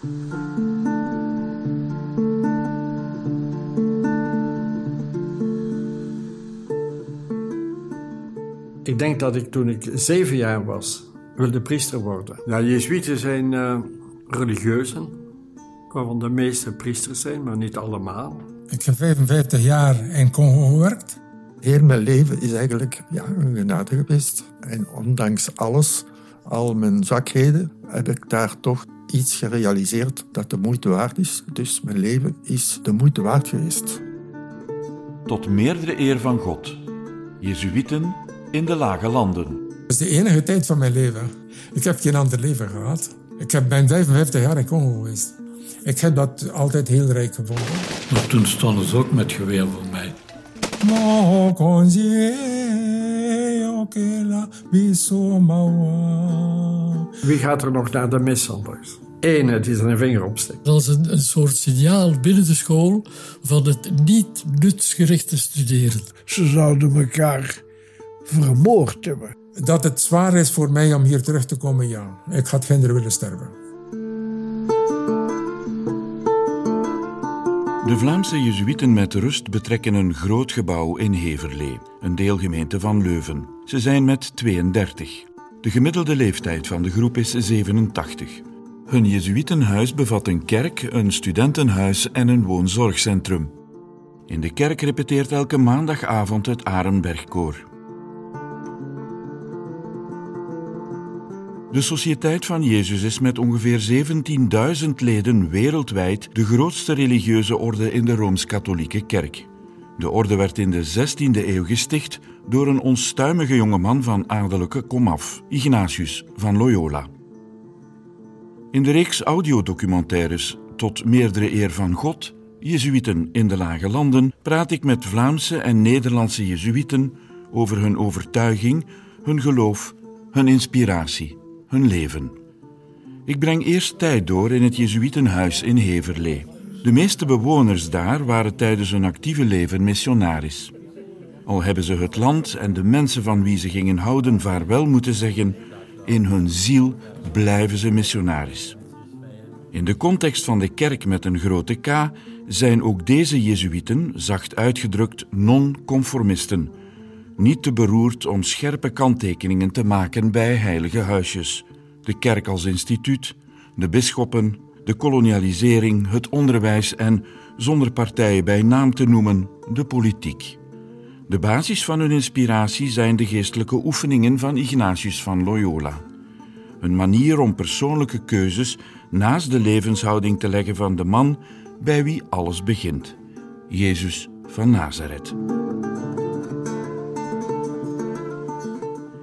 Ik denk dat ik toen ik zeven jaar was, wilde priester worden. Ja, Jezuïeten zijn uh, religieuzen, waarvan de meeste priesters zijn, maar niet allemaal. Ik heb 55 jaar in Congo gewerkt. Heel mijn leven is eigenlijk ja, een genade geweest. En ondanks alles, al mijn zwakheden, heb ik daar toch iets gerealiseerd dat de moeite waard is. Dus mijn leven is de moeite waard geweest. Tot meerdere eer van God. Jezuïeten in de lage landen. Dat is de enige tijd van mijn leven. Ik heb geen ander leven gehad. Ik heb, ben 55 jaar in Congo geweest. Ik heb dat altijd heel rijk gevonden. Maar toen stonden ze ook met geweer voor mij. Wie gaat er nog naar de mishandels? Ene die zijn vinger opsteekt. Dat is een, een soort signaal binnen de school van het niet nutsgerichte studeren. Ze zouden elkaar vermoord hebben. Dat het zwaar is voor mij om hier terug te komen, ja. Ik had kinderen willen sterven. De Vlaamse Jezuïeten met rust betrekken een groot gebouw in Heverlee, een deelgemeente van Leuven. Ze zijn met 32. De gemiddelde leeftijd van de groep is 87. Hun Jezuïtenhuis bevat een kerk, een studentenhuis en een woonzorgcentrum. In de kerk repeteert elke maandagavond het Arenbergkoor. De Sociëteit van Jezus is met ongeveer 17.000 leden wereldwijd de grootste religieuze orde in de Rooms-Katholieke Kerk. De orde werd in de 16e eeuw gesticht door een onstuimige jongeman van adellijke komaf, Ignatius van Loyola. In de reeks audiodocumentaires Tot meerdere eer van God, Jezuïeten in de Lage Landen, praat ik met Vlaamse en Nederlandse Jezuïeten over hun overtuiging, hun geloof, hun inspiratie hun leven. Ik breng eerst tijd door in het Jezuïtenhuis in Heverlee. De meeste bewoners daar waren tijdens hun actieve leven missionaris. Al hebben ze het land en de mensen van wie ze gingen houden vaarwel moeten zeggen, in hun ziel blijven ze missionaris. In de context van de kerk met een grote K zijn ook deze Jezuïeten, zacht uitgedrukt, non-conformisten, niet te beroerd om scherpe kanttekeningen te maken bij heilige huisjes. De kerk als instituut, de bisschoppen, de kolonialisering, het onderwijs en, zonder partijen bij naam te noemen, de politiek. De basis van hun inspiratie zijn de geestelijke oefeningen van Ignatius van Loyola. Een manier om persoonlijke keuzes naast de levenshouding te leggen van de man bij wie alles begint, Jezus van Nazareth.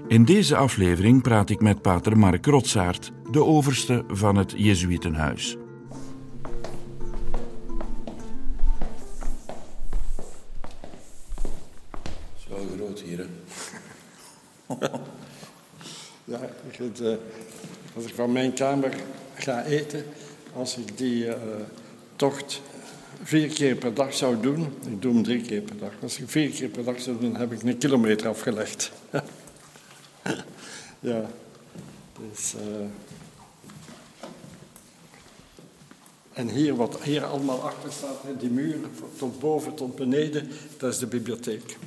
In deze aflevering praat ik met pater Mark Rotsaert, de overste van het Jezuïtenhuis. Het is wel groot hier, hè? ja, het, uh, als ik van mijn kamer ga eten, als ik die uh, tocht vier keer per dag zou doen, ik doe hem drie keer per dag, als ik vier keer per dag zou doen, heb ik een kilometer afgelegd. ja, dus. Uh... En hier, wat hier allemaal achter staat, die muur tot boven, tot beneden, dat is de bibliotheek.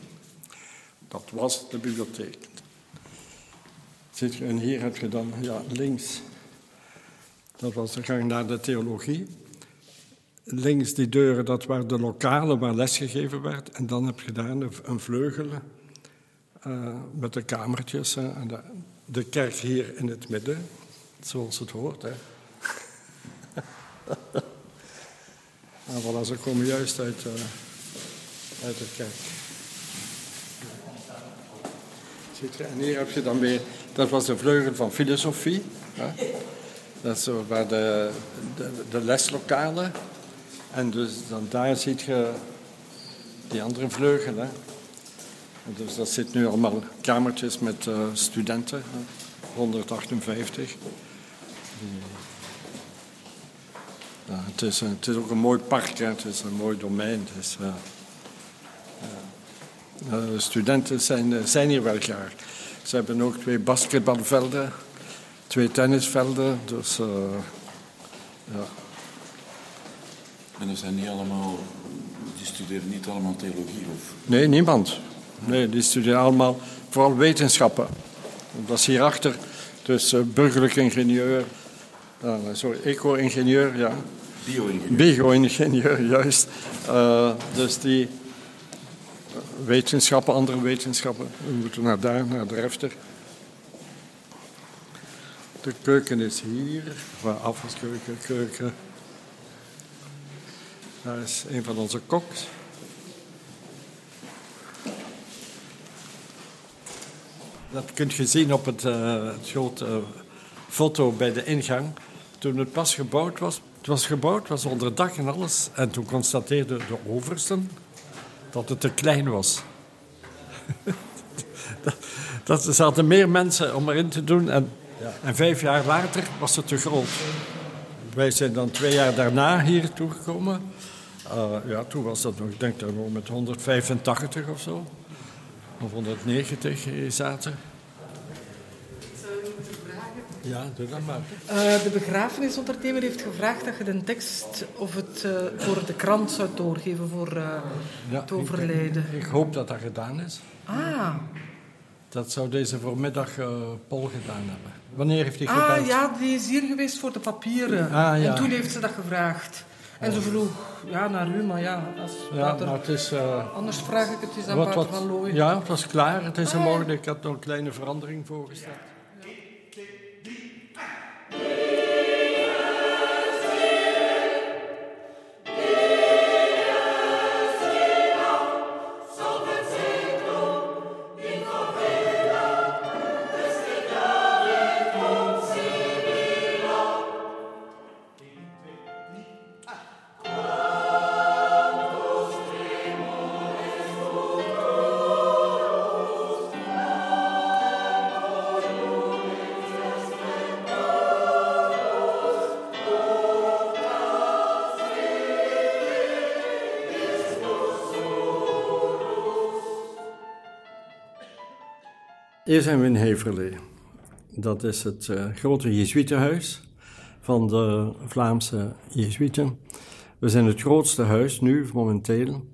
Dat was de bibliotheek. Zit je, en hier heb je dan, ja, links, dat was de gang naar de theologie. Links die deuren, dat waren de lokalen waar lesgegeven werd. En dan heb je daar een vleugel uh, met de kamertjes. En de, de kerk hier in het midden, zoals het hoort. Hè. en voilà, ze komen juist uit, uh, uit de kerk. Ziet je? En hier heb je dan weer, dat was de vleugel van filosofie. Hè. Dat is waar de, de, de, leslokalen. En dus dan daar ziet je die andere vleugel. Hè. Dus dat zit nu allemaal kamertjes met uh, studenten, 158. Ja, het, is, het is ook een mooi park, hè. het is een mooi domein. Dus, uh, uh, studenten zijn, zijn hier wel graag. Ze hebben ook twee basketbalvelden, twee tennisvelden. Dus Ja. En dat zijn niet allemaal, die studeren niet allemaal theologie of... Nee, niemand. Nee, die studeren allemaal vooral wetenschappen. Dat is hierachter. Dus uh, burgerlijk ingenieur, uh, sorry, eco-ingenieur, ja. Bio-ingenieur. Bio-ingenieur, juist. Uh, dus die wetenschappen, andere wetenschappen. We moeten naar daar, naar de refter. De keuken is hier, waar afwaskeuken, keuken. Daar is een van onze koks. Dat kunt je zien op het, uh, het grote foto bij de ingang. Toen het pas gebouwd was, het was gebouwd, was onder dak en alles. En toen constateerden de oversten dat het te klein was. dat, dat, er zaten meer mensen om erin te doen. En, en vijf jaar later was het te groot. Wij zijn dan twee jaar daarna hier toegekomen. Uh, ja, toen was dat nog, ik denk dat met 185 of zo. Of 190 zaten. Ja, doe dat maar. Uh, de begrafenisondernemer heeft gevraagd dat je de tekst of het uh, voor de krant zou doorgeven voor uh, ja, het overlijden. Ik, ik, hoop dat dat gedaan is. Ah. Dat zou deze voormiddag Paul gedaan hebben. Wanneer heeft hij gebeld? Ah ja, die is hier geweest voor de papieren. Ah, ja. En toen heeft ze dat gevraagd. En ze vroeg ja, naar u, maar ja, als ja, maar het is, uh, anders vraag ik het eens aan Pater van Looy. Ja, het was klaar. Het is er mogelijk. Ik had nog een kleine verandering voorgesteld. Hier zijn we in Heverlee. Dat is het uh, grote Jezuïetenhuis van de Vlaamse Jezuïeten. We zijn het grootste huis nu, momenteel.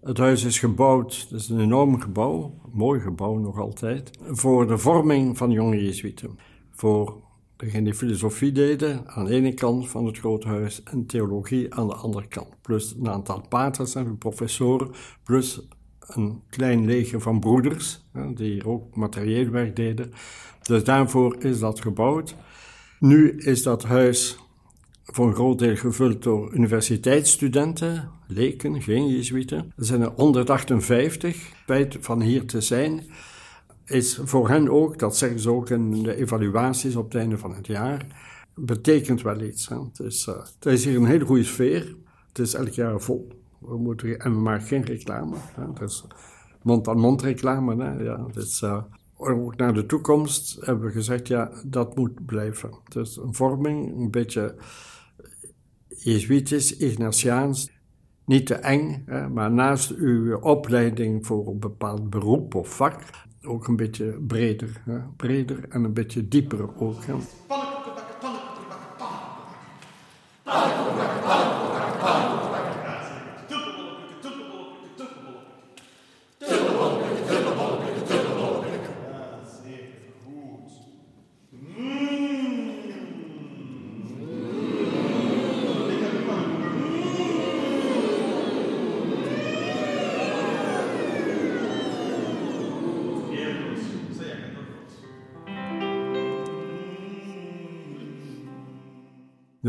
Het huis is gebouwd, het is een enorm gebouw, mooi gebouw nog altijd, voor de vorming van jonge Jezuïeten. Voor degenen die filosofie deden aan de ene kant van het grote huis en theologie aan de andere kant. Plus een aantal paters en professoren, plus een klein leger van broeders, die ook materieel werk deden. Dus daarvoor is dat gebouwd. Nu is dat huis voor een groot deel gevuld door universiteitsstudenten, leken, geen jezuïeten. Er zijn er 158. Feit van hier te zijn is voor hen ook, dat zeggen ze ook in de evaluaties op het einde van het jaar, betekent wel iets. Hè. Het, is, uh, het is hier een hele goede sfeer. Het is elk jaar vol. We moeten, en we maken geen reclame. Hè. Dus mond-aan-mond reclame. Hè. Ja, dus, uh, ook naar de toekomst hebben we gezegd, ja, dat moet blijven. Dus een vorming, een beetje jezuïtisch, Ignatiaans, niet te eng, maar naast uw opleiding voor een bepaald beroep of vak, ook een beetje breder. Hè. Breder en een beetje dieper ook. Hè.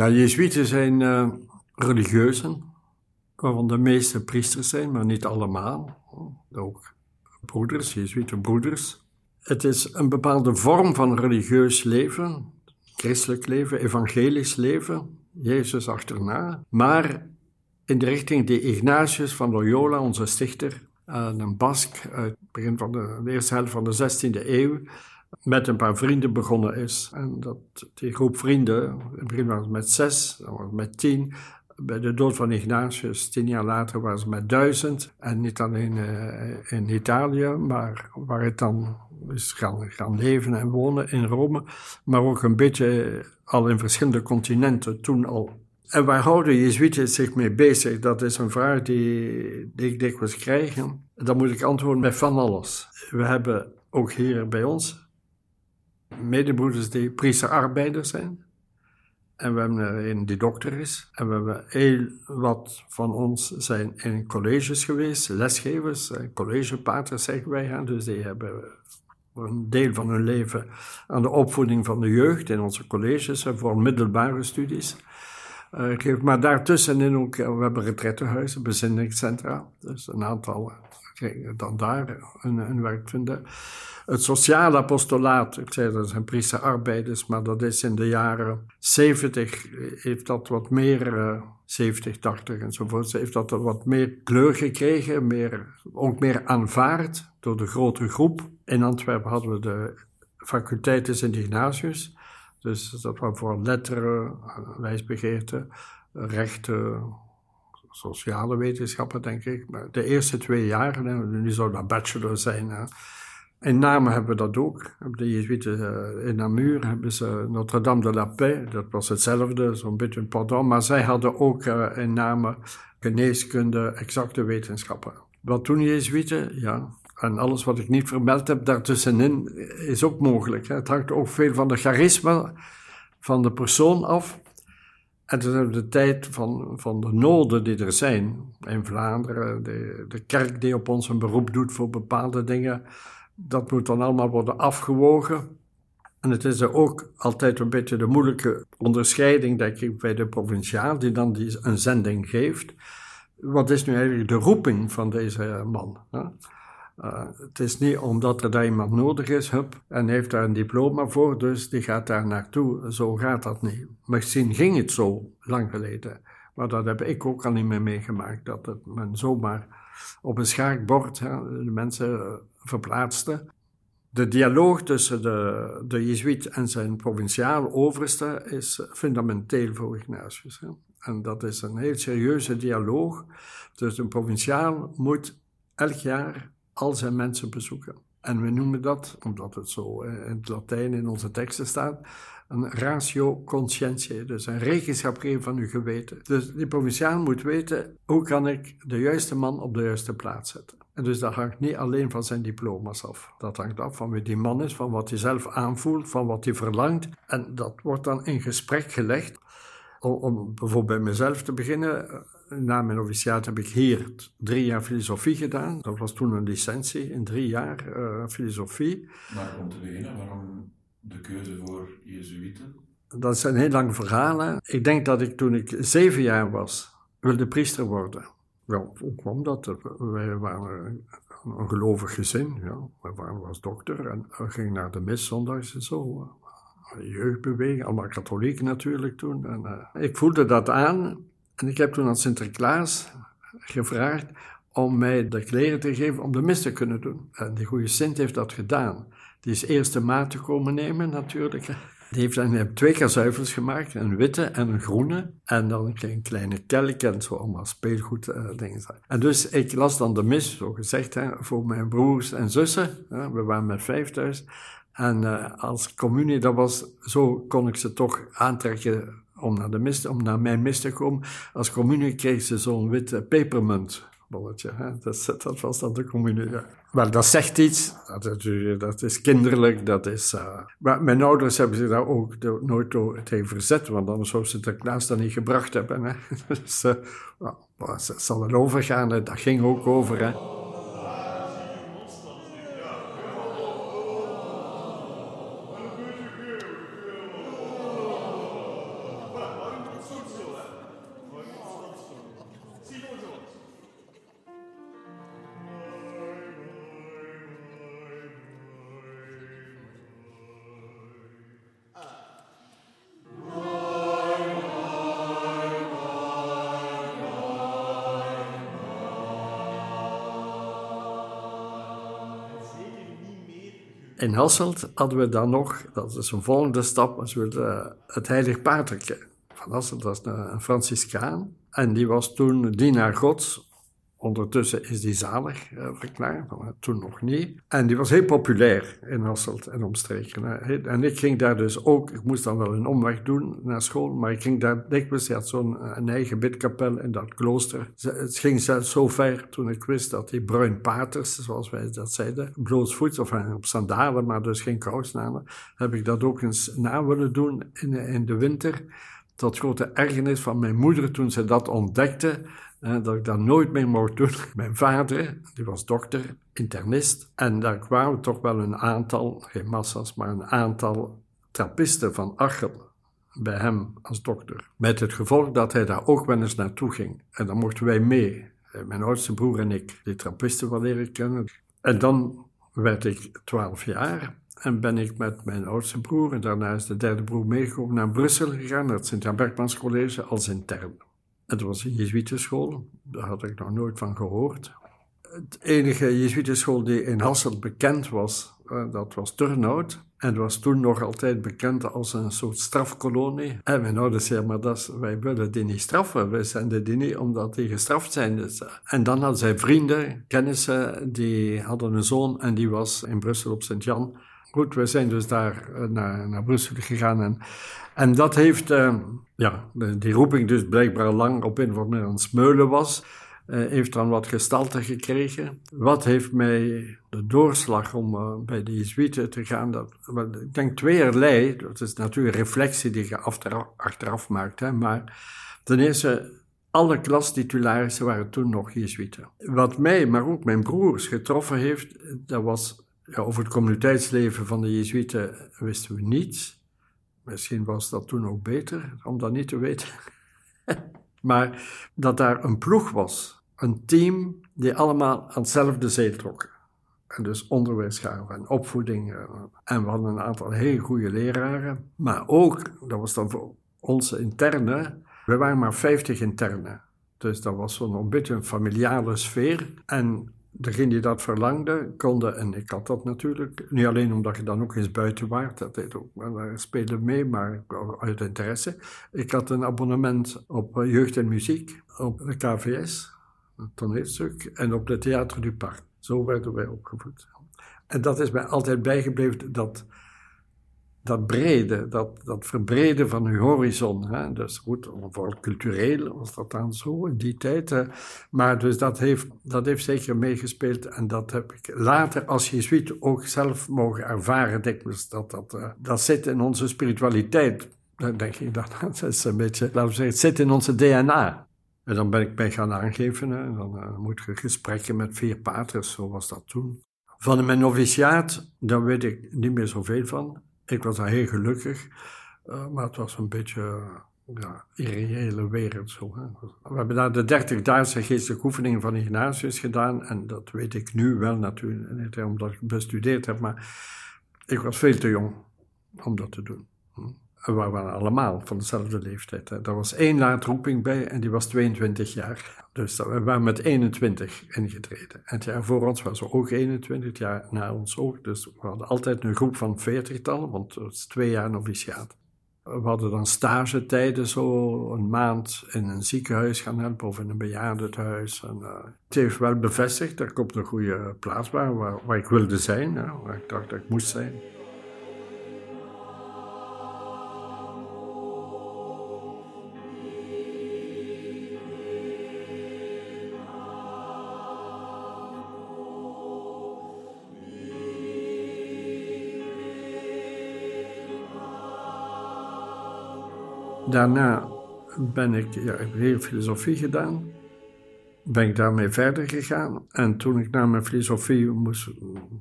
Ja, Jezuïeten zijn uh, religieuzen, waarvan de meeste priesters zijn, maar niet allemaal. Ook broeders, Jezuïetenbroeders. Het is een bepaalde vorm van religieus leven, christelijk leven, evangelisch leven, Jezus achterna, maar in de richting die Ignatius van Loyola, onze stichter, een Bask uit het begin van de, de eerste helft van de 16e eeuw, met een paar vrienden begonnen is. En dat die groep vrienden, in het begin waren ze met zes, dan was het met tien. Bij de dood van Ignatius, tien jaar later, waren ze met duizend. En niet alleen uh, in Italië, maar waar het dan is gaan, gaan leven en wonen in Rome. Maar ook een beetje al in verschillende continenten, toen al En waar houden Jezuïeten zich mee bezig? Dat is een vraag die, die ik dikwijls krijg. Dan moet ik antwoorden met van alles. We hebben ook hier bij ons medebroeders die priesterarbeiders zijn. En we hebben er een die dokter is. En we hebben heel wat van ons zijn in colleges geweest, lesgevers, collegepaters zeggen wij. Dus die hebben een deel van hun leven aan de opvoeding van de jeugd in onze colleges voor middelbare studies. Uh, maar daartussenin ook, we hebben retrettenhuizen, bezinningscentra. Dus een aantal dan daar een, een werk vinden. Het sociale apostolaat, ik zei dat zijn priesterarbeiders, maar dat is in de jaren 70, heeft dat wat meer, uh, 70, 80 enzovoort, heeft dat wat meer kleur gekregen, meer, ook meer aanvaard door de grote groep. In Antwerpen hadden we de faculteiten Sint-Ignatius, dus dat was voor letteren, wijsbegeerte, rechten, sociale wetenschappen, denk ik. Maar de eerste twee jaren, nu zou dat bachelor zijn. In Namen hebben we dat ook. De Jezuïeten eh, in Namur hebben ze Notre-Dame de la Paix. Dat was hetzelfde, zo'n beetje een pardon. Maar zij hadden ook uh, in Namen geneeskunde, exacte wetenschappen. Wat doen Jezuïeten? Ja. En alles wat ik niet vermeld heb daartussenin is ook mogelijk. Het hangt ook veel van de charisma van de persoon af. En toen de tijd van, van de noden die er zijn in Vlaanderen, de, de kerk die op ons een beroep doet voor bepaalde dingen dat moet dan allemaal worden afgewogen. En het is er ook altijd een beetje de moeilijke onderscheiding, denk ik, bij de provinciaal, die dan die een zending geeft. Wat is nu eigenlijk de roeping van deze man? Hè? Uh, het is niet omdat er daar iemand nodig is, hup, en heeft daar een diploma voor, dus die gaat daar naartoe. Zo gaat dat niet. Misschien ging het zo lang geleden, maar dat heb ik ook al niet meer meegemaakt, dat het men zomaar op een schaakbord hè, de mensen verplaatste. De dialoog tussen de, de Jezuïet en zijn provinciaal overste is fundamenteel voor Ignatius. Hè. En dat is een heel serieuze dialoog. Dus een provinciaal moet elk jaar al zijn mensen bezoeken. En we noemen dat, omdat het zo in het Latijn in onze teksten staat, een ratio conscientiae, dus een rekenschap geven van uw geweten. Dus die provinciaal moet weten, hoe kan ik de juiste man op de juiste plaats zetten. En dus dat hangt niet alleen van zijn diploma's af. Dat hangt af van wie die man is, van wat hij zelf aanvoelt, van wat hij verlangt. En dat wordt dan in gesprek gelegd. Om, om bijvoorbeeld bij mezelf te beginnen, na mijn officiaat heb ik hier drie jaar filosofie gedaan. Dat was toen een licentie in drie jaar uh, filosofie. Maar om te beginnen, waarom de keuze voor Jezuïeten? Dat zijn heel lange verhalen. Ik denk dat ik toen ik zeven jaar was, wilde priester worden. Wel, hoe kwam dat? Wij waren een gelovig gezin. Ja. Mijn vader was dokter en ging naar de mis zondags en zo. Jeugdbeweging, allemaal katholiek natuurlijk toen. En, uh, ik voelde dat aan en ik heb toen aan Sinterklaas gevraagd om mij de kleren te geven om de mis te kunnen doen. En die goede Sint heeft dat gedaan. Die is eerste maat te komen nemen natuurlijk. Die heeft dan twee kazuivels gemaakt, een witte en een groene. En dan een kleine kelk en zo allemaal speelgoed dingen. En dus ik las dan de mis, zo gezegd, hè, voor mijn broers en zussen. we waren met vijf thuis. En uh, als communie, dat was, zo kon ik ze toch aantrekken om naar, de mis, om naar mijn mis te komen. Als communie kreeg ze zo'n witte pepermunt bolletje. Hè? Dat, was dan de communie. Ja. Dat zegt iets, dat, is kinderlijk, dat is... Uh... maar mijn ouders hebben zich daar ook nooit tegen verzet, want anders zou Sinterklaas dat niet gebracht hebben. Hè? dus uh, well, zal het overgaan, dat ging ook over. Hè? In Hasselt hadden we dan nog, dat is een volgende stap, als we het Heilig Paterke van Hasselt, dat is een Franciscaan. En die was toen dienaar Gods Ondertussen is die zalig uh, verklaard, maar toen nog niet. En die was heel populair in Hasselt en omstreken. En ik ging daar dus ook, ik moest dan wel een omweg doen naar school, maar ik ging daar dikwijls, hij had zo'n een eigen bidkapel in dat klooster. Het ging zelfs zo ver toen ik wist dat die bruin paters, zoals wij dat zeiden, blootsvoets of op sandalen, maar dus geen kousen aan, heb ik dat ook eens na willen doen in, in de winter. Tot grote ergernis van mijn moeder toen ze dat ontdekte dat ik dat nooit meer mocht doen. Mijn vader, die was dokter, internist. En daar kwamen toch wel een aantal, geen massa's, maar een aantal trappisten van Achel bij hem als dokter. Met het gevolg dat hij daar ook wel eens naartoe ging. En dan mochten wij mee. Mijn oudste broer en ik, die trappisten wel leren kennen. En dan werd ik twaalf jaar. En ben ik met mijn oudste broer, en daarna is de derde broer meegekomen, naar Brussel gegaan, naar het Sint-Jan Bergmans College, als intern. Het was een Jezuïtenschool, daar had ik nog nooit van gehoord. Het enige Jezuïtenschool die in Hasselt bekend was, uh, dat was Turnhout. En was toen nog altijd bekend als een soort strafkolonie. En mijn ouders zeiden, maar dat wij willen die niet straffen. Wij zenden die niet omdat die gestraft zijn. Dus, eh, en dan hadden zij vrienden, kennissen, die hadden een zoon en die was in Brussel op Sint-Jan. Goed, we zijn dus daar eh, naar, naar Brussel gegaan en en dat heeft, uh, ja, die roeping dus blijkbaar lang op andere aan smeulen was, uh, heeft dan wat gestalte gekregen. Wat heeft mij de doorslag om bij de Jezuïeten te gaan? Dat, ik denk tweeërlei. Dat is natuurlijk reflectie die je achteraf, maakt. Hè, maar ten eerste, alle klastitularissen waren toen nog Jezuïeten. Wat mij, maar ook mijn broers getroffen heeft, dat was ja, over het communiteitsleven van de Jezuïeten wisten we niets. Misschien was dat toen ook beter om dat niet te weten. maar dat daar een ploeg was, een team die allemaal aan hetzelfde zee trokken. En dus onderwijs gaven en opvoeding. Eh, en we hadden een aantal hele goede leraren. Maar ook, dat was dan voor onze interne, we waren maar 50 interne. Dus dat was zo'n beetje een familiale sfeer. En degene die dat verlangde, konden, en ik had dat natuurlijk, niet alleen omdat je dan ook eens buiten waart, dat deed ook, we speelden mee, maar uit interesse. Ik had een abonnement op eh, jeugd en muziek, op de KVS, een toneelstuk, en op de Theater du Parc. Zo werden wij opgevoed. En dat is mij altijd bijgebleven, dat dat brede, dat, dat verbreden van uw horizon. Hè? Dus goed, vooral cultureel was dat dan zo in die tijd. Maar dus dat heeft, dat heeft zeker meegespeeld en dat heb ik later als jezuïet ook zelf mogen ervaren dikwijls. Dat, dat, uh, dat zit in onze spiritualiteit. Dan denk ik dat, dat is een beetje, laten we zeggen, het zit in onze DNA. En dan ben ik mij gaan aangeven. Hè? Dan uh, moet je gesprekken met vier paters, zo was dat toen. Van mijn noviciaat, daar weet ik niet meer zoveel van. Ik was daar heel gelukkig, uh, maar het was een beetje ja, irreële wereld. Zo, hè. We hebben daar de 30 Duitse geestelijke oefeningen van Ignatius gedaan. En dat weet ik nu wel natuurlijk, omdat ik bestudeerd heb. Maar ik was veel te jong om dat te doen. Hm. We waren allemaal van dezelfde leeftijd. Er was één laadroeping bij en die was 22 jaar. Dus we waren met 21 ingetreden. En het jaar voor ons was er ook 21, het jaar na ons ook. Dus we hadden altijd een groep van 40-tal, want het is twee jaar noviciaat. We hadden dan stagetijden, zo een maand in een ziekenhuis gaan helpen of in een bejaardenhuis. En, uh, het heeft wel bevestigd dat ik op de goede plaats was, waar, waar ik wilde zijn, waar ik dacht dat ik moest zijn. Daarna ben ik, heb heel filosofie gedaan. Ben ik daarmee verder gegaan. En toen ik na mijn filosofie moest,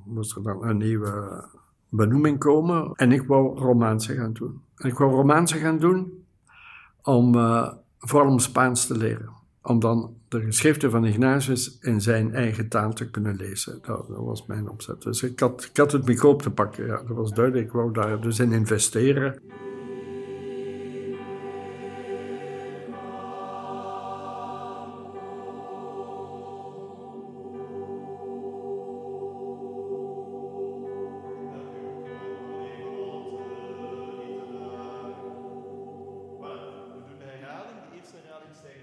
moest er dan een nieuwe benoeming komen. En ik wou romaanse gaan doen. En ik wou romaanse gaan doen om uh, vooral om Spaans te leren. Om dan de geschriften van Ignatius in zijn eigen taal te kunnen lezen. Dat, was mijn opzet. Dus ik had, ik had het te pakken. Ja, dat was duidelijk. Ik wou daar dus in investeren.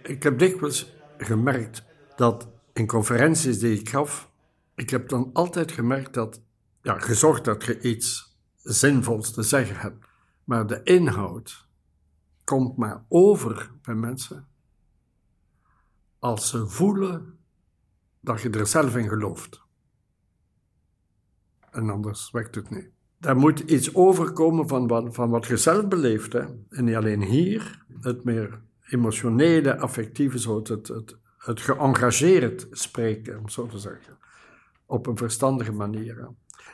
Ik heb dikwijls gemerkt dat in conferenties die ik gaf, ik heb dan altijd gemerkt dat, ja, gezorgd dat je iets zinvols te zeggen hebt. Maar de inhoud komt maar over bij mensen als ze voelen dat je er zelf in gelooft. En anders werkt het niet. Daar moet iets overkomen van wat, van wat je zelf beleeft. En niet alleen hier, het meer emotionele, affectieve, zo het, het, het, geëngageerd spreken, om zo te zeggen. Op een verstandige manier.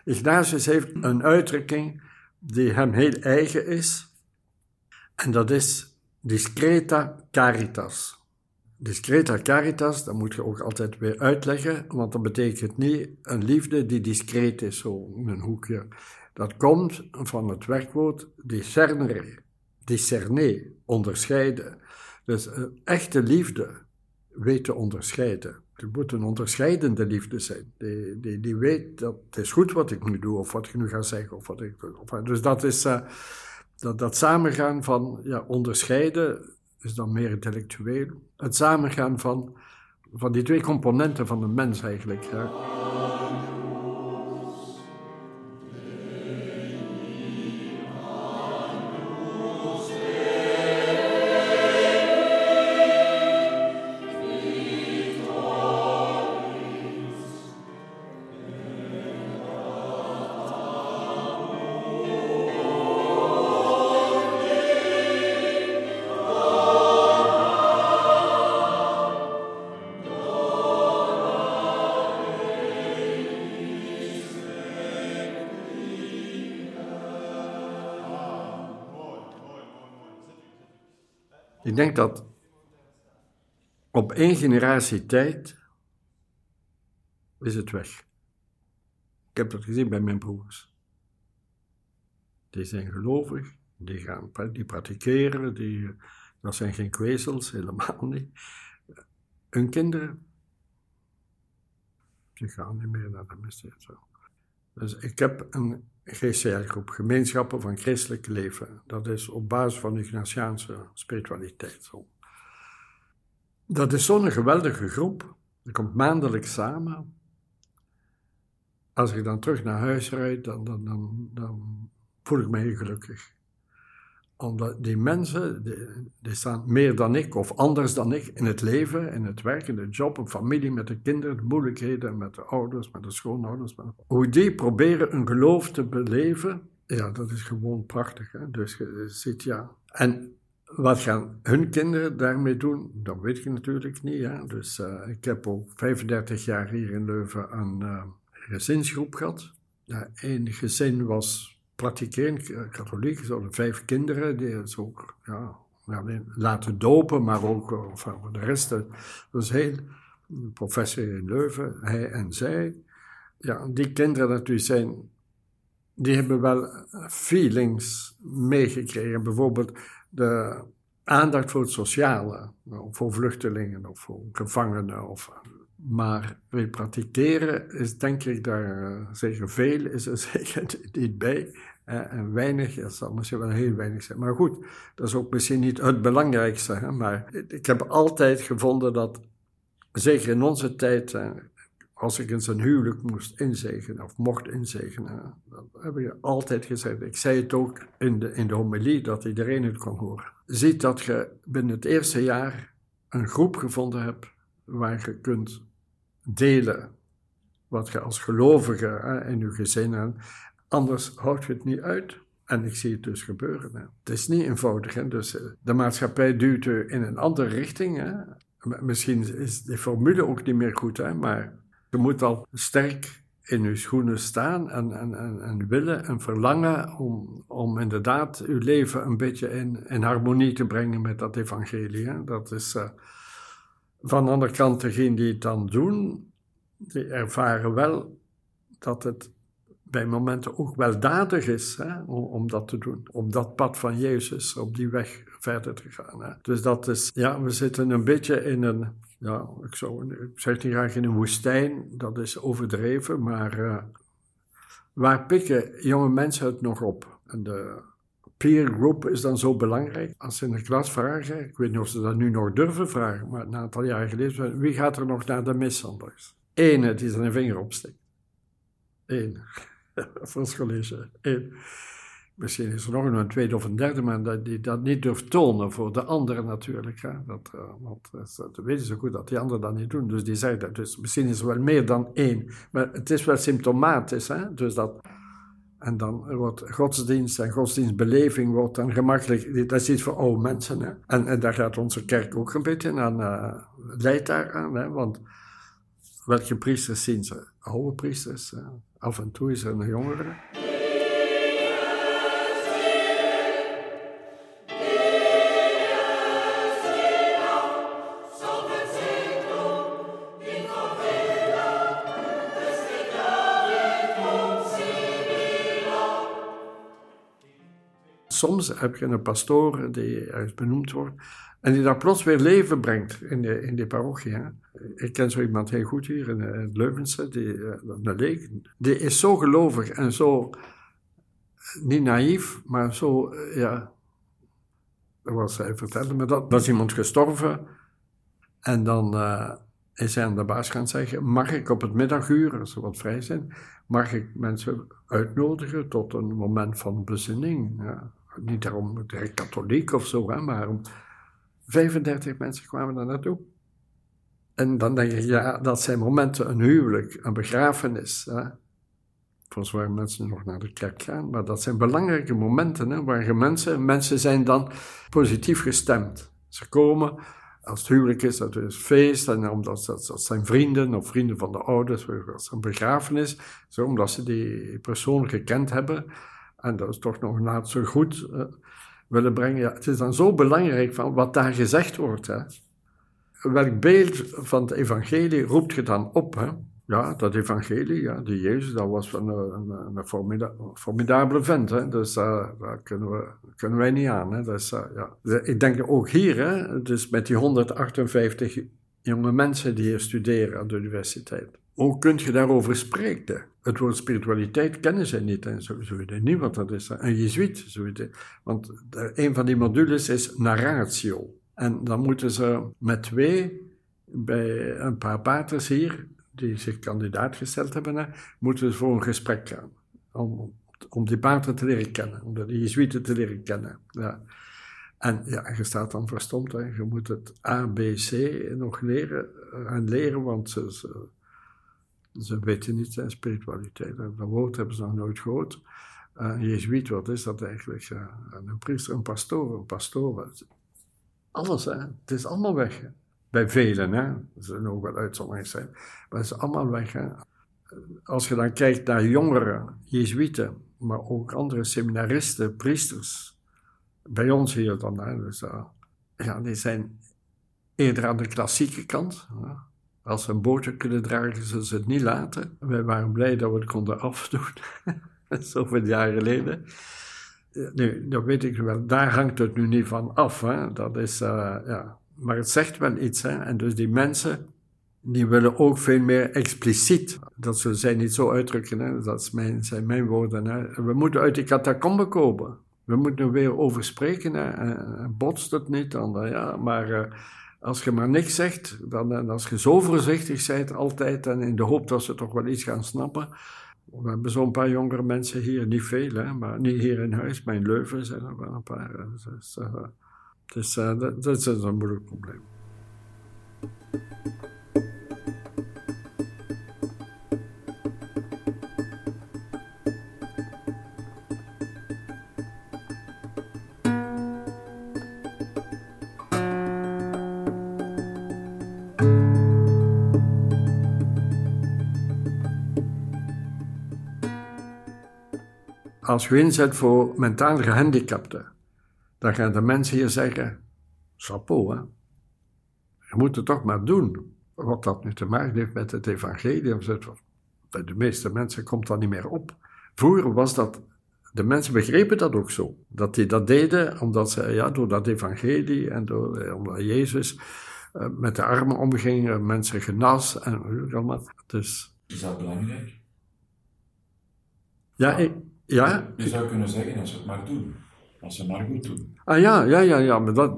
Ignatius heeft een uitdrukking die hem heel eigen is. En dat is discreta caritas. Discreta caritas, dat moet je ook altijd weer uitleggen, want dat betekent niet een liefde die discreet is, zo in een hoekje. Dat komt van het werkwoord discernere, discerner, onderscheiden. Dus een echte liefde weet te onderscheiden. Het moet een onderscheidende liefde zijn. Die, die, weet dat het is goed wat ik nu doe, of wat ik nu ga zeggen. Of wat ik, of, dus dat is uh, dat, dat samengaan van ja, onderscheiden is dan meer intellectueel. Het samengaan van, van die twee componenten van de mens eigenlijk. Dat op één generatie tijd is het weg. Ik heb dat gezien bij mijn broers. Die zijn gelovig, die, gaan, die praktикeren, die, dat zijn geen kwezels, helemaal niet. Hun kinderen, die gaan niet meer naar de mis. Dus ik heb een GCR-groep, Gemeenschappen van Christelijk Leven. Dat is op basis van Ignatiaanse spiritualiteit. Dat is zo'n geweldige groep. Die komt maandelijks samen. Als ik dan terug naar huis rijd, dan, dan, dan, dan voel ik me heel gelukkig omdat die mensen, die, staan meer dan ik of anders dan ik in het leven, in het werk, in de job, een familie, met de kinderen, de moeilijkheden, met de ouders, met de schoonouders. Hoe die proberen een geloof te beleven, ja, dat is gewoon prachtig. Hè? Dus je ziet, ja. En wat gaan hun kinderen daarmee doen, dat weet je natuurlijk niet. Dus uh, ik heb ook 35 jaar hier in Leuven een uh, gezinsgroep gehad. Ja, Eén gezin was praktikeerend katholiek, hadden vijf kinderen, die ze ook ja, laten dopen, maar ook eh, voor de rest. Dat was heel, professor in Leuven, hij en zij. Ja, die kinderen natuurlijk zijn, die hebben wel feelings meegekregen. Bijvoorbeeld de aandacht voor het sociale, voor vluchtelingen of voor gevangenen of maar we praktикeren is denk ik daar uh, zeker veel, is er zeker niet bij. En weinig, dat zal misschien wel heel weinig zijn. Maar goed, dat is ook misschien niet het belangrijkste. Hè? Maar ik heb altijd gevonden dat, zeker in onze tijd, als ik in zijn huwelijk moest inzegenen of mocht inzegenen, dat heb ik altijd gezegd. Ik zei het ook in de, in de homilie, dat iedereen het kon horen. Ziet dat je binnen het eerste jaar een groep gevonden hebt waar je kunt delen wat je als gelovige hè, in je gezin hebt. Anders houdt je het niet uit. En ik zie het dus gebeuren. Hè. Het is niet eenvoudig. Hè. Dus, eh, de maatschappij duwt je in een andere richting. Hè. Misschien is de formule ook niet meer goed, hè, maar je moet al sterk in je schoenen staan en, en, en, en willen en verlangen om, om inderdaad je leven een beetje in, in harmonie te brengen met dat evangelie. Hè. Dat is... Uh, van de andere kant, degenen die het dan doen, die ervaren wel dat het bij momenten ook weldadig is hè, om, om, dat te doen. Op dat pad van Jezus, op die weg verder te gaan. Hè. Dus dat is, ja, we zitten een beetje in een, ja, ik, zou, zeg niet graag in een woestijn, dat is overdreven, maar uh, waar pikken jonge mensen het nog op? En de peer group is dan zo belangrijk. Als ze in de klas vragen, ik weet niet of ze dat nu nog durven vragen, maar een aantal jaar geleden, wie gaat er nog naar de mishandelaars? Ene die zijn vinger opsteekt. Eén. Voor het college. Eén. Misschien is er nog een tweede of een derde man die dat niet durft tonen voor de anderen natuurlijk. Hè. Dat, uh, want dat weten ze goed dat die anderen dat niet doen. Dus die zeggen dat. Dus misschien is er wel meer dan één. Maar het is wel symptomatisch. Hè. Dus dat, en dan wordt godsdienst en godsdienstbeleving wordt dan gemakkelijk. Dat is iets voor oude mensen. En, en daar gaat onze kerk ook een beetje aan, uh, leidt daar aan. Hè. Want welke priesters zien ze? Oude priesters. Uh, af en toe is er een jongere. Soms heb je een pastoor die ergens benoemd wordt en die daar plots weer leven brengt in de, in de parochie. Hè. Ik ken zo iemand heel goed hier in, in Leuvense, die, een leek, die is zo gelovig en zo, niet naïef, maar zo, ja, dat was hij vertelde me dat, dat is iemand gestorven en dan is hij aan de baas gaan zeggen, mag ik op het middaguur, als er wat vrij zijn, mag ik mensen uitnodigen tot een moment van bezinning. Ja niet daarom katholiek of zo, hè, maar om 35 mensen kwamen daar naartoe. En dan denk je, ja, dat zijn momenten, een huwelijk, een begrafenis. Hè. Voor zover mensen nog naar de kerk gaan. Maar dat zijn belangrijke momenten hè, waar mensen, mensen zijn dan positief gestemd. Ze komen, als het huwelijk is, dat is feest. En omdat dat, dat zijn vrienden of vrienden van de ouders, dat is een begrafenis. Zo, omdat ze die persoon gekend hebben en dat is toch nog laat zo goed uh, willen brengen. Ja, het is dan zo belangrijk van wat daar gezegd wordt. Hè. Welk beeld van het evangelie roept je dan op? Hè? Ja, dat evangelie, ja, die Jezus, dat was een, een, een formida formidabele vent. Hè? Dus uh, daar kunnen, we, kunnen wij niet aan. Hè? Dus, uh, ja. Ik denk ook hier, hè, dus met die 158 jonge mensen die hier studeren aan de universiteit. Hoe kun je daarover spreken? Het woord spiritualiteit kennen zij niet. En ze, ze weten niet wat dat is. Een jezuïet. Want een van die modules is narratio. En dan moeten ze met twee, bij een paar paters hier, die zich kandidaat gesteld hebben, moeten ze voor een gesprek gaan. Om, om die pater te leren kennen, om de jezuïeten te leren kennen. Ja. En ja, je staat dan verstomd. Hè. Je moet het A, B, C nog leren en leren, want ze ze weten niet, hè, spiritualiteit. Dat woord hebben ze nog nooit gehoord. Uh, een jezuïet, wat is dat eigenlijk? Uh, een priester, een pastoor, een pastoor. Alles, hè. Het is allemaal weg. Bij velen, hè. Er zullen ook wel uitzonderingen zijn. Maar het is allemaal weg. Als je dan kijkt naar jongeren, jezuïeten, maar ook andere seminaristen, priesters. Bij ons hier dan, hè. Dus, uh, ja, die zijn eerder aan de klassieke kant. Als ze een bootje kunnen dragen, zullen ze het niet laten. Wij waren blij dat we het konden afdoen. Zoveel jaar geleden. Nu, dat weet ik wel. Daar hangt het nu niet van af. Hè. Dat is, uh, ja. Maar het zegt wel iets. Hè. En dus die mensen, die willen ook veel meer expliciet. Dat zullen zij niet zo uitdrukken. Hè. Dat mijn, zijn mijn woorden. We moeten uit die catacomben komen. We moeten er weer over spreken. Hè. En, botst het niet dan. Ja, maar... als je maar niks zegt, dan, en als je zo voorzichtig bent altijd en in de hoop dat ze toch wel iets gaan snappen. We hebben zo'n paar jongere mensen hier, niet veel, hè, maar niet hier in huis, maar in Leuven zijn er wel een paar. Dus, uh, dus uh, dat, dat is een moeilijk probleem. Als je inzet voor mentaal gehandicapten, dan gaan de mensen hier zeggen: chapeau, hè. Je moet het toch maar doen. Wat dat nu te maken heeft met het evangelie, bij de meeste mensen komt dat niet meer op. Vroeger was dat, de mensen begrepen dat ook zo. Dat die dat deden omdat ze, ja, door dat evangelie en door, eh, omdat Jezus uh, met de armen omging, mensen genas en allemaal. Dus, Is dat belangrijk? Ja, ik, ja? Je zou kunnen zeggen, als ze het maar doen. Als ze maar goed doen. Ah ja, ja, ja, ja maar dat,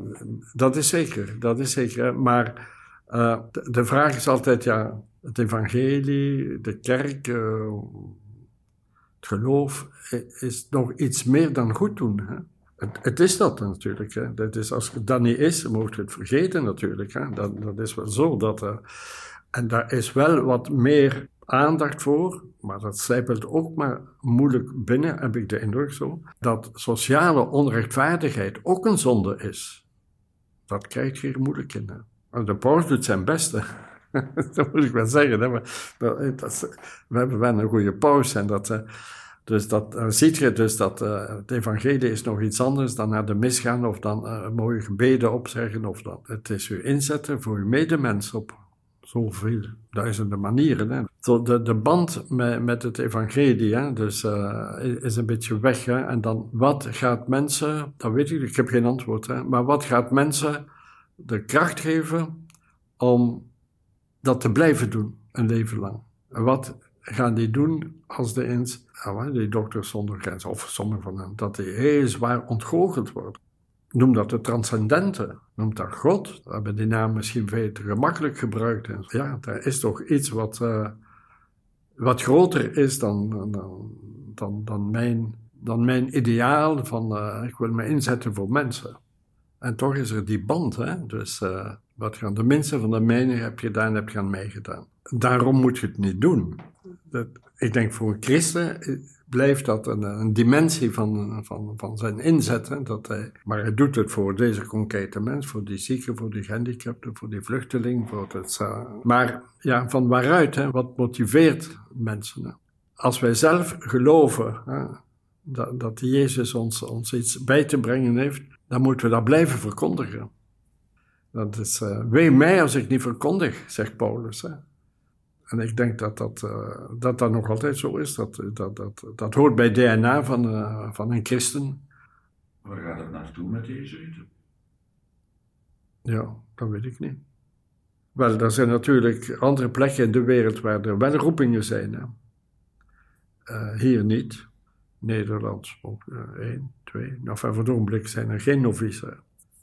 dat is zeker. Dat is zeker. Maar uh, de, vraag is altijd, ja, het evangelie, de kerk, uh, het geloof, is nog iets meer dan goed doen. Hè? Het, het, is dat natuurlijk. Hè? Dat is, als het dat niet is, mocht je het vergeten natuurlijk. Hè? Dat, dat is wel zo. Dat, uh, en daar is wel wat meer aandacht voor, maar dat slijpelt ook maar moeilijk binnen, heb ik de indruk zo, dat sociale onrechtvaardigheid ook een zonde is. Dat krijgt hier moeilijk in. De paus doet zijn beste. dat moet ik wel zeggen. Dat, we hebben wel een goede paus en dat... Uh, dus dat uh, ziet je dus dat uh, het evangelie is nog iets anders dan naar de mis gaan of dan uh, mooie gebeden opzeggen of dat. Het is u inzetten voor uw medemens op zoveel duizenden manieren. Hè. De, de band met, met het evangelie hè, dus, is een beetje weg. Hè. En dan wat gaat mensen, dat weet ik, ik heb geen antwoord, hè, maar wat gaat mensen de kracht geven om dat te blijven doen, een leven lang? En wat gaan die doen als de eens, die dokters zonder grens, of sommigen van hen, dat die heel zwaar ontgoocheld worden. Noem dat de transcendente, noem dat God. We hebben die naam misschien veel te gemakkelijk gebruikt. Ja, daar is toch iets wat, uh, wat groter is dan, dan, dan, mijn, dan mijn ideaal van uh, ik wil me inzetten voor mensen. En toch is er die band, hè? dus uh, wat gaan de mensen van de mijne heb gedaan, heb je aan mij gedaan. Daarom moet je het niet doen dat, ik denk voor een christen blijft dat een, een dimensie van, van, van zijn inzet. Dat hij, maar hij doet het voor deze concrete mens, voor die zieke, voor die gehandicapte, voor die vluchteling. Voor het, maar ja, van waaruit? Hè? Wat motiveert mensen? Als wij zelf geloven hè, dat, dat Jezus ons, ons iets bij te brengen heeft, dan moeten we dat blijven verkondigen. Dat is, uh, wee mij als ik niet verkondig, zegt Paulus. Hè. En ik denk dat dat, uh, dat, dat nog altijd zo is. Dat, dat, dat, dat hoort bij DNA van, uh, van een christen. Waar gaat het naartoe met de Jezuïeten? Ja, dat weet ik niet. Wel, er zijn natuurlijk andere plekken in de wereld waar er wel roepingen zijn. Hè. Uh, hier niet. Nederland ook één, twee. Nou, voor het ogenblik zijn er geen novices.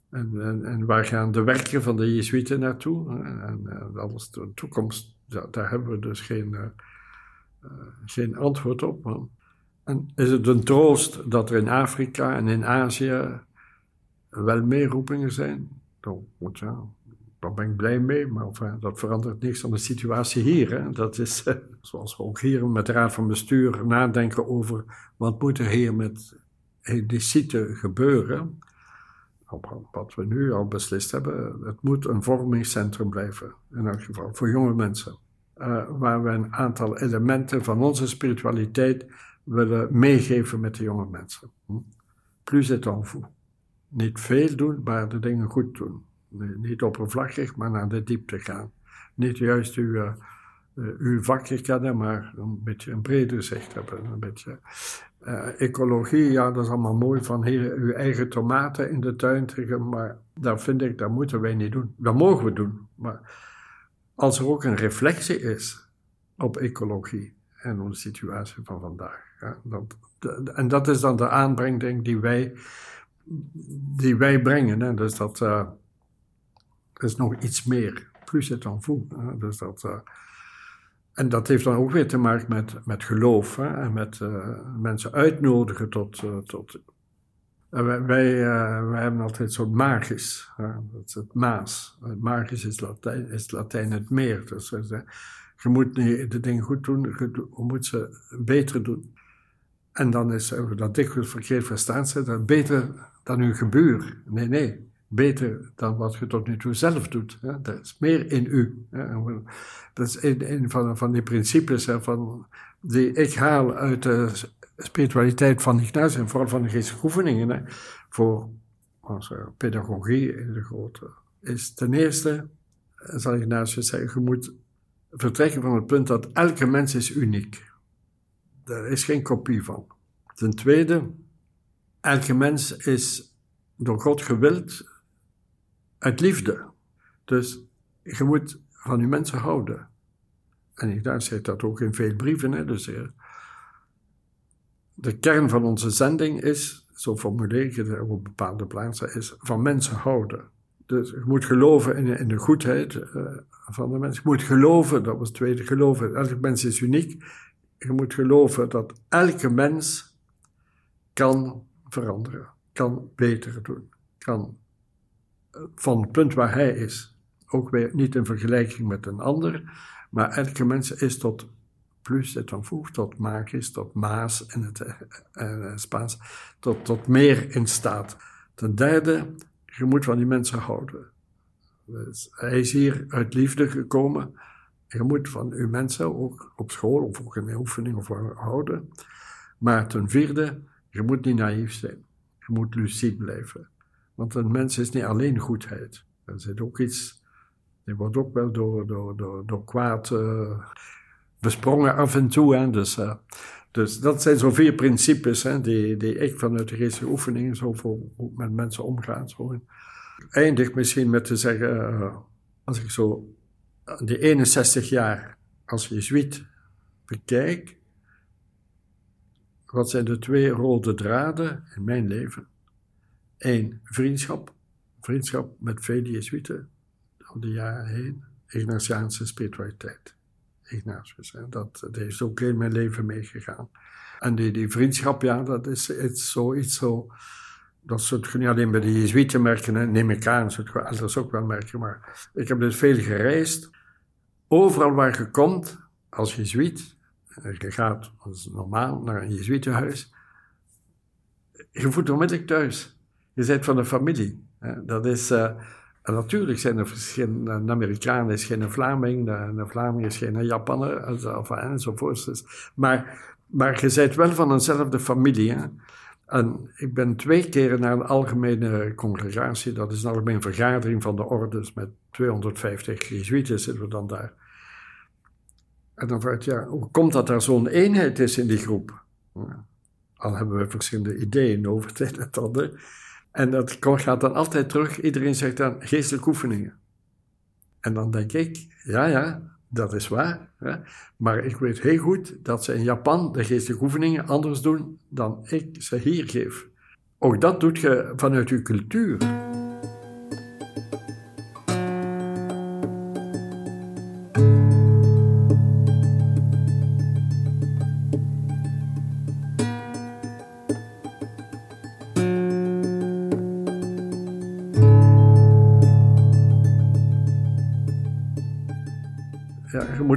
En, en, en, waar gaan de werken van de Jezuïeten naartoe? En, en alles de toekomst daar hebben we dus geen, uh, geen antwoord op. En is het een troost dat er in Afrika en in Azië wel meer roepingen zijn? Dan, ja, daar ben ik blij mee, maar dat verandert niks aan de situatie hier. Hè. Dat is uh, zoals we ook hier met de Raad van Bestuur nadenken over wat moet er hier met die site gebeuren wat we nu al beslist hebben, het moet een vormingscentrum blijven, in elk geval, voor jonge mensen. Uh, waar we een aantal elementen van onze spiritualiteit willen meegeven met de jonge mensen. Hm? Plus het. Niet veel doen, maar de dingen goed doen. niet oppervlakkig, maar naar de diepte gaan. Niet juist uw, uh, uw vakje kennen, maar een beetje een breder zicht hebben. Een beetje ecologie, ja, dat is allemaal mooi van hier uw eigen tomaten in de tuin trekken, maar dat vind ik, dat moeten wij niet doen. Dat mogen we doen, maar als er ook een reflectie is op ecologie en onze situatie van vandaag. Dat, en dat is dan de aanbrenging die wij, die wij brengen. Hè, dus dat uh, is nog iets meer, plus het dan voel. Dus dat... Uh, en dat heeft dan ook weer te maken met, met geloof hè, en met uh, mensen uitnodigen tot. Tot wij, wij, wij, hebben altijd zo'n magisch, dat is het maas. Magisch is Latijn, is Latijn het meer. Dus je moet de dingen goed doen, je moet ze beter doen. En dan is dat dikwijls verkeerd verstaan, dat beter dan uw gebuur. Nee, nee beter dan wat je tot nu toe zelf doet. Dat is meer in u. Dat is een, van, van die principes van, die ik haal uit de spiritualiteit van Ignatius en vooral van de geestelijke oefeningen voor onze pedagogie in de grote. Is ten eerste, zal Ignatius zeggen, je moet vertrekken van het punt dat elke mens is uniek. Er is geen kopie van. Ten tweede, elke mens is door God gewild uit liefde. Dus je moet van je mensen houden. En ik daar zegt dat ook in veel brieven. Hè, dus, eh, de kern van onze zending is zo formuleer ik het op bepaalde plaatsen, is van mensen houden. Dus je moet geloven in, de goedheid uh, van de mens. Je moet geloven, dat was het tweede, geloven. Elke mens is uniek. Je moet geloven dat elke mens kan veranderen, kan beter doen, kan eh, van het punt waar hij is, ook weer niet in vergelijking met een ander, maar elke mens is tot plus et en tot magisch, tot maas in het uh, Spaans, tot, tot meer in staat. Ten derde, je moet van die mensen houden. Dus hij is hier uit liefde gekomen. Je moet van uw mensen ook op school of ook in de oefening of houden. Maar ten vierde, je moet niet naïef zijn. Je moet lucide blijven. Want een mens is niet alleen goedheid. Er zit ook iets, die wordt ook wel door, door, door, door kwaad uh, besprongen af en toe. Hè. Dus, uh, dus dat zijn zo vier principes hè, die, die ik vanuit de geestelijke oefeningen zo voor, met mensen omgaan. Eindig misschien met te zeggen, uh, als ik zo die 61 jaar als jezuïet bekijk, wat zijn de twee rode draden in mijn leven? Eén, vriendschap. Vriendschap met vele jezuïeten de jaren heen. Ignatiaanse spiritualiteit. Ignatius. Dat, is ook in mijn leven meegegaan. En die, die vriendschap, ja, dat is, is zoiets zo... Dat zult je niet alleen bij de Jezuïeten merken, neem ik aan, je elders ook wel merken. Maar ik heb dus veel gereisd. Overal waar je komt, als Jezuïet, je gaat, is normaal, naar een Jezuïetenhuis, je voelt onmiddellijk thuis. Je bent van de familie. Dat is... Uh, en natuurlijk zijn er verschillende. Een Amerikaan is geen Vlaming, een Vlaming is geen Japaner, enzovoort. Dus, maar, maar je bent wel van eenzelfde familie. En ik ben twee keren naar een algemene congregatie, dat is een algemene vergadering van de ordes met 250 Jezuïeten zitten we dan daar. En dan vraag je, hoe komt dat er zo'n eenheid is in die groep? Al hebben we verschillende ideeën over het een en ander. En dat gaat dan altijd terug, iedereen zegt dan geestelijke oefeningen. En dan denk ik, ja, ja, dat is waar. Hè? Maar ik weet heel goed dat ze in Japan de geestelijke oefeningen anders doen dan ik ze hier geef. Ook dat doet je vanuit je cultuur.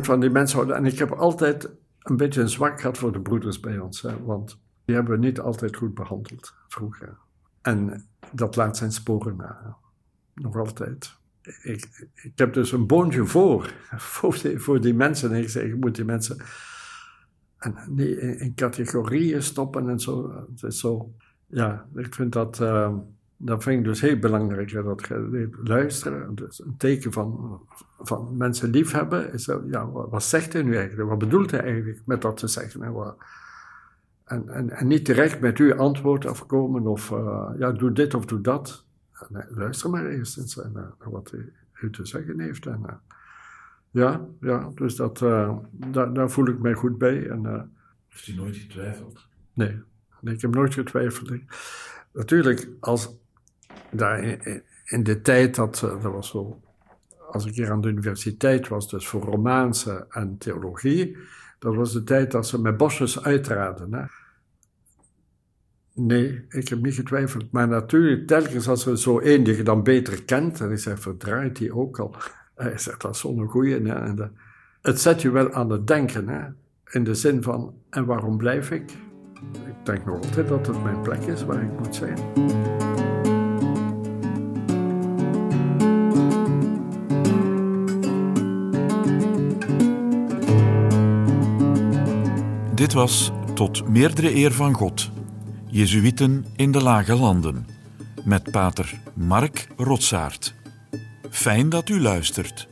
Van die mensen houden. En ik heb altijd een beetje een zwak gehad voor de broeders bij ons. Want die hebben we niet altijd goed behandeld vroeger. En dat laat zijn sporen na. Nog altijd. Ik, ik heb dus een boontje voor, voor die, mensen. En ik zeg, je moet die mensen en niet in, categorieën stoppen en zo. Zo ja, ik vind dat... Uh, dat vind ik dus heel belangrijk, dat je luisteren. Dus een teken van, van mensen liefhebben is, ja, wat, zegt hij nu eigenlijk? Wat bedoelt hij eigenlijk met dat te zeggen? En, en, en, niet direct met uw antwoord afkomen of uh, ja, doe dit of doe dat. Nee, luister maar eerst naar, naar wat hij u te zeggen heeft. En, uh, ja, ja, dus dat, daar, daar, voel ik mij goed bij. En, heeft u nooit getwijfeld? Nee, nee ik heb nooit getwijfeld. Natuurlijk, als daar in, de tijd dat, eh, dat was zo, als ik hier aan de universiteit was, dus voor Romaanse en theologie, dat was de tijd dat ze met bosjes uitraden. Hè. Nee, ik heb niet getwijfeld. Maar natuurlijk, telkens als er zo één die je dan beter kent, en ik zeg, verdraait die ook al. Hij zegt, dat is zo'n goeie. Hè. het zet je wel aan het denken, hè. in de zin van, en waarom blijf ik? Ik denk nog altijd dat het mijn plek is waar ik moet zijn. Dit was Tot meerdere eer van God. Jezuïten in de Lage Landen. Met pater Mark Rotsaert. Fijn dat u luistert.